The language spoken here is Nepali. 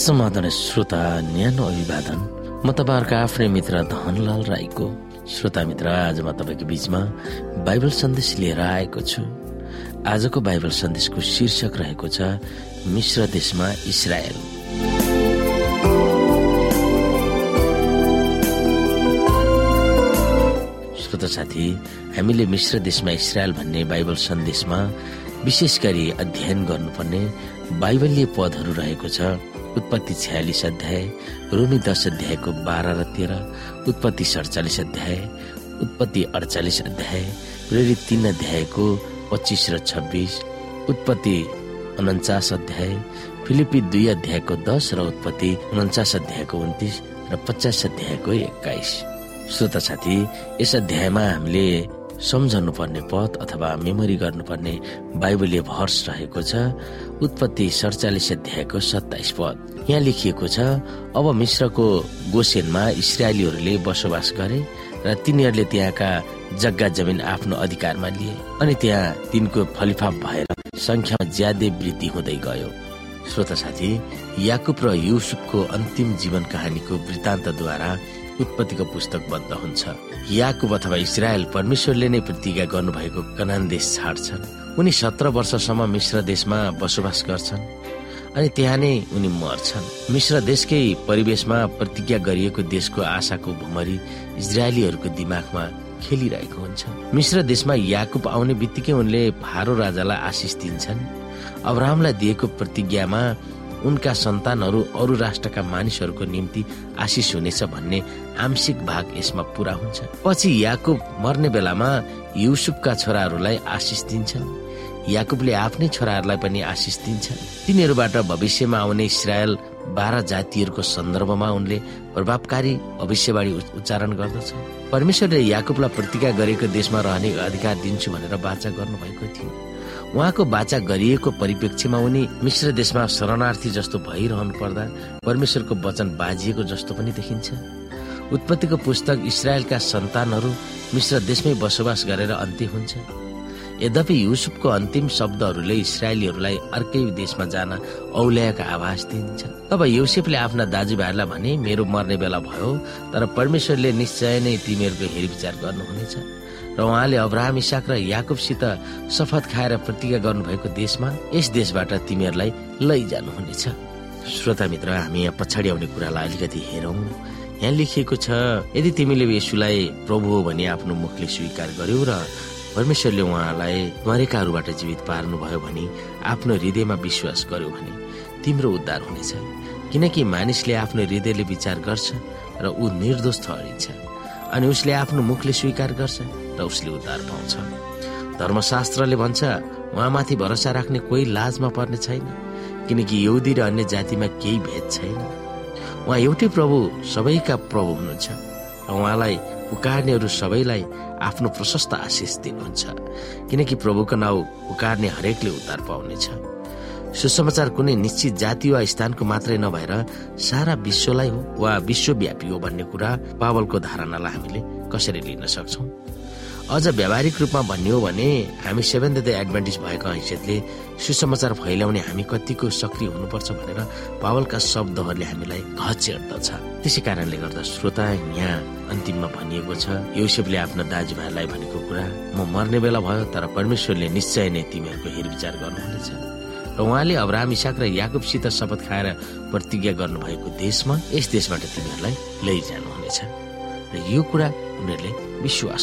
समाधान श्रोता न्यानो अभिवादन। म तपाईँहरूको आफ्नै मित्र धनलाल राईको। श्रोता मित्र आज म तपाईँको बिचमा बाइबल सन्देश लिएर आएको छु। आजको बाइबल सन्देशको शीर्षक रहेको छ मिश्र देशमा इसरायल। श्रोता साथी हामीले मिश्र देशमा इसरायल भन्ने बाइबल सन्देशमा विशेष गरी अध्ययन गर्नुपर्ने बाइबलीय पदहरू रहेको छ। उत्पत्ति छ्यालिस अध्याय रोमी दश अध्यायको बाह्र र तेह्र उत्पत्ति सडचालिस अध्याय उत्पत्ति अडचालिस अध्याय प्रेरित तीन अध्यायको पच्चिस र छब्बिस उत्पत्ति उन्चास अध्याय फिलिपी दुई अध्यायको दस र उत्पत्ति उन्चास अध्यायको उन्तिस र पचास अध्यायको एक्काइस। श्रोता साथी यस अध्यायमा हामीले सम्झनु पर्ने पद अथवा मेमोरी गर्नुपर्ने बाइबलीय भर्स रहेको छ। उत्पत्ति सडचालिस अध्यायको सत्ताइस पद। यहाँ लेखिएको छ अब मिश्रको गोसेनमा इसरायलीहरूले बसोबास गरे र तिनीहरूले त्यहाँका जग्गा जमिन आफ्नो अधिकारमा लिए अनि त्यहाँ तिनको फलिफाप भएर संख्यामा ज्यादै वृद्धि हुँदै गयो। श्रोता साथी याकुब र युसुफको अन्तिम जीवन कहानीको वृत्तान्तद्वारा उत्पत्तिको पुस्तक बन्द हुन्छ। याकुब अथवा इसरायल परमेश्वरले नै प्रतिज्ञा गर्नुभएको कनान देश छाड्छन्। उनी सत्र वर्षसम्म मिश्र देशमा बसोबास गर्छन् अनि त्यहाँ नै उनी मर्छन्। मिश्र देशकै परिवेशमा प्रतिज्ञा गरिएको देशको आशाको भुमरी इजरायलीहरूको दिमागमा खेलिरहेको हुन्छ। मिश्र देशमा याकुब आउने बित्तिकै उनले फारो राजालाई आशिष दिन्छन्। अब्राहमलाई दिएको प्रतिज्ञामा उनका सन्तानहरू अरू राष्ट्रका मानिसहरूको निम्ति आशिष हुनेछ भन्ने आंशिक भाग यसमा पूरा हुन्छ। पछि याकुब मर्ने बेलामा युसुफका छोराहरूलाई आशिष दिन्छन्। याकुबले आफ्नै छोराहरूलाई पनि आशिष दिन्छन्। तिनीहरूबाट भविष्यमा आउने इसरायल बाह्र जातिहरूको सन्दर्भमा उनले प्रभावकारी भविष्यवाणी उच्चारण गर्दछ। परमेश्वरले याकुबलाई प्रतिज्ञा गरेको देशमा रहने अधिकार दिन्छु भनेर बाचा गर्नुभएको थियो। उहाँको बाचा गरिएको परिप्रेक्ष्यमा उनी मिश्र देशमा शरणार्थी जस्तो भइरहनु पर्दा परमेश्वरको वचन बाजिएको जस्तो पनि देखिन्छ। उत्पत्तिको पुस्तक इसरायलका सन्तानहरू मिश्र देशमै बसोबास गरेर अन्त्य हुन्छ। यद्यपि युसुफको अन्तिम शब्दहरूले इसरायलीहरूलाई अर्कै देशमा जान औल्याएको आभास दिन्छ। तब युसेफले आफ्ना दाजुभाइहरूलाई भने मेरो मर्ने बेला भयो तर परमेश्वरले निश्चय नै तिमीहरूको हेरविचार गर्नुहुनेछ। र उहाँले अब्राहम इसाक र याकुबसित शपथ खाएर प्रतिज्ञा गर्नुभएको देशमा यस देशबाट तिमीहरूलाई लैजानुहुनेछ श्रोता मित्र हामी यहाँ पछाडि आउने कुरालाई अलिकति हेरौँ। यहाँ लेखिएको छ यदि तिमीले यसुलाई प्रभु हो भने आफ्नो मुखले स्वीकार गर्यौ र परमेश्वरले उहाँलाई मरेकाहरूबाट जीवित पार्नुभयो भने आफ्नो हृदयमा विश्वास गर्यो भने तिम्रो उद्धार हुनेछ। किनकि मानिसले आफ्नो हृदयले विचार गर्छ र ऊ निर्दोष ठहरिन्छ अनि उसले आफ्नो मुखले स्वीकार गर्छ। उसले उद्धार पाउँछ। धर्मशास्त्रले भन्छ उहाँमाथि भरोसा राख्ने कोही लाजमा पर्ने छैन किनकि यौदी र अन्य जातिमा केही भेद छैन। उहाँ एउटै प्रभु सबैका प्रभु हुनुहुन्छ। र उहाँलाई पुकार्नेहरू सबैलाई आफ्नो प्रशस्त आशिष दिनुहुन्छ किनकि प्रभुको नाउँ पुकार्ने हरेकले उद्धार पाउनेछ। सुसमाचार कुनै निश्चित जाति वा स्थानको मात्रै नभएर सारा विश्वलाई हो वा विश्वव्यापी हो भन्ने कुरा पावलको धारणालाई हामीले कसरी लिन सक्छौ? अझ व्यावहारिक रूपमा भन्ने हो भने हामी सेभेन द एडभान्टेज भएको हैसियतले सुसमाचार फैलाउने हामी कतिको सक्रिय हुनुपर्छ भनेर पावलका शब्दहरूले हामीलाई घचेर्दछ त्यसै कारणले गर्दा श्रोता यहाँ अन्तिममा भनिएको छ युसेफले आफ्नो दाजुभाइलाई भनेको कुरा म मर्ने बेला भयो तर परमेश्वरले निश्चय नै तिमीहरूको हेरविचार गर्नुहुनेछ। र उहाँले अब्राहम इसाक र याकुबसित शपथ खाएर प्रतिज्ञा गर्नुभएको देशमा यस देशबाट तिमीहरूलाई लैजानुहुनेछ। र यो कुरा उनीहरूले विश्वास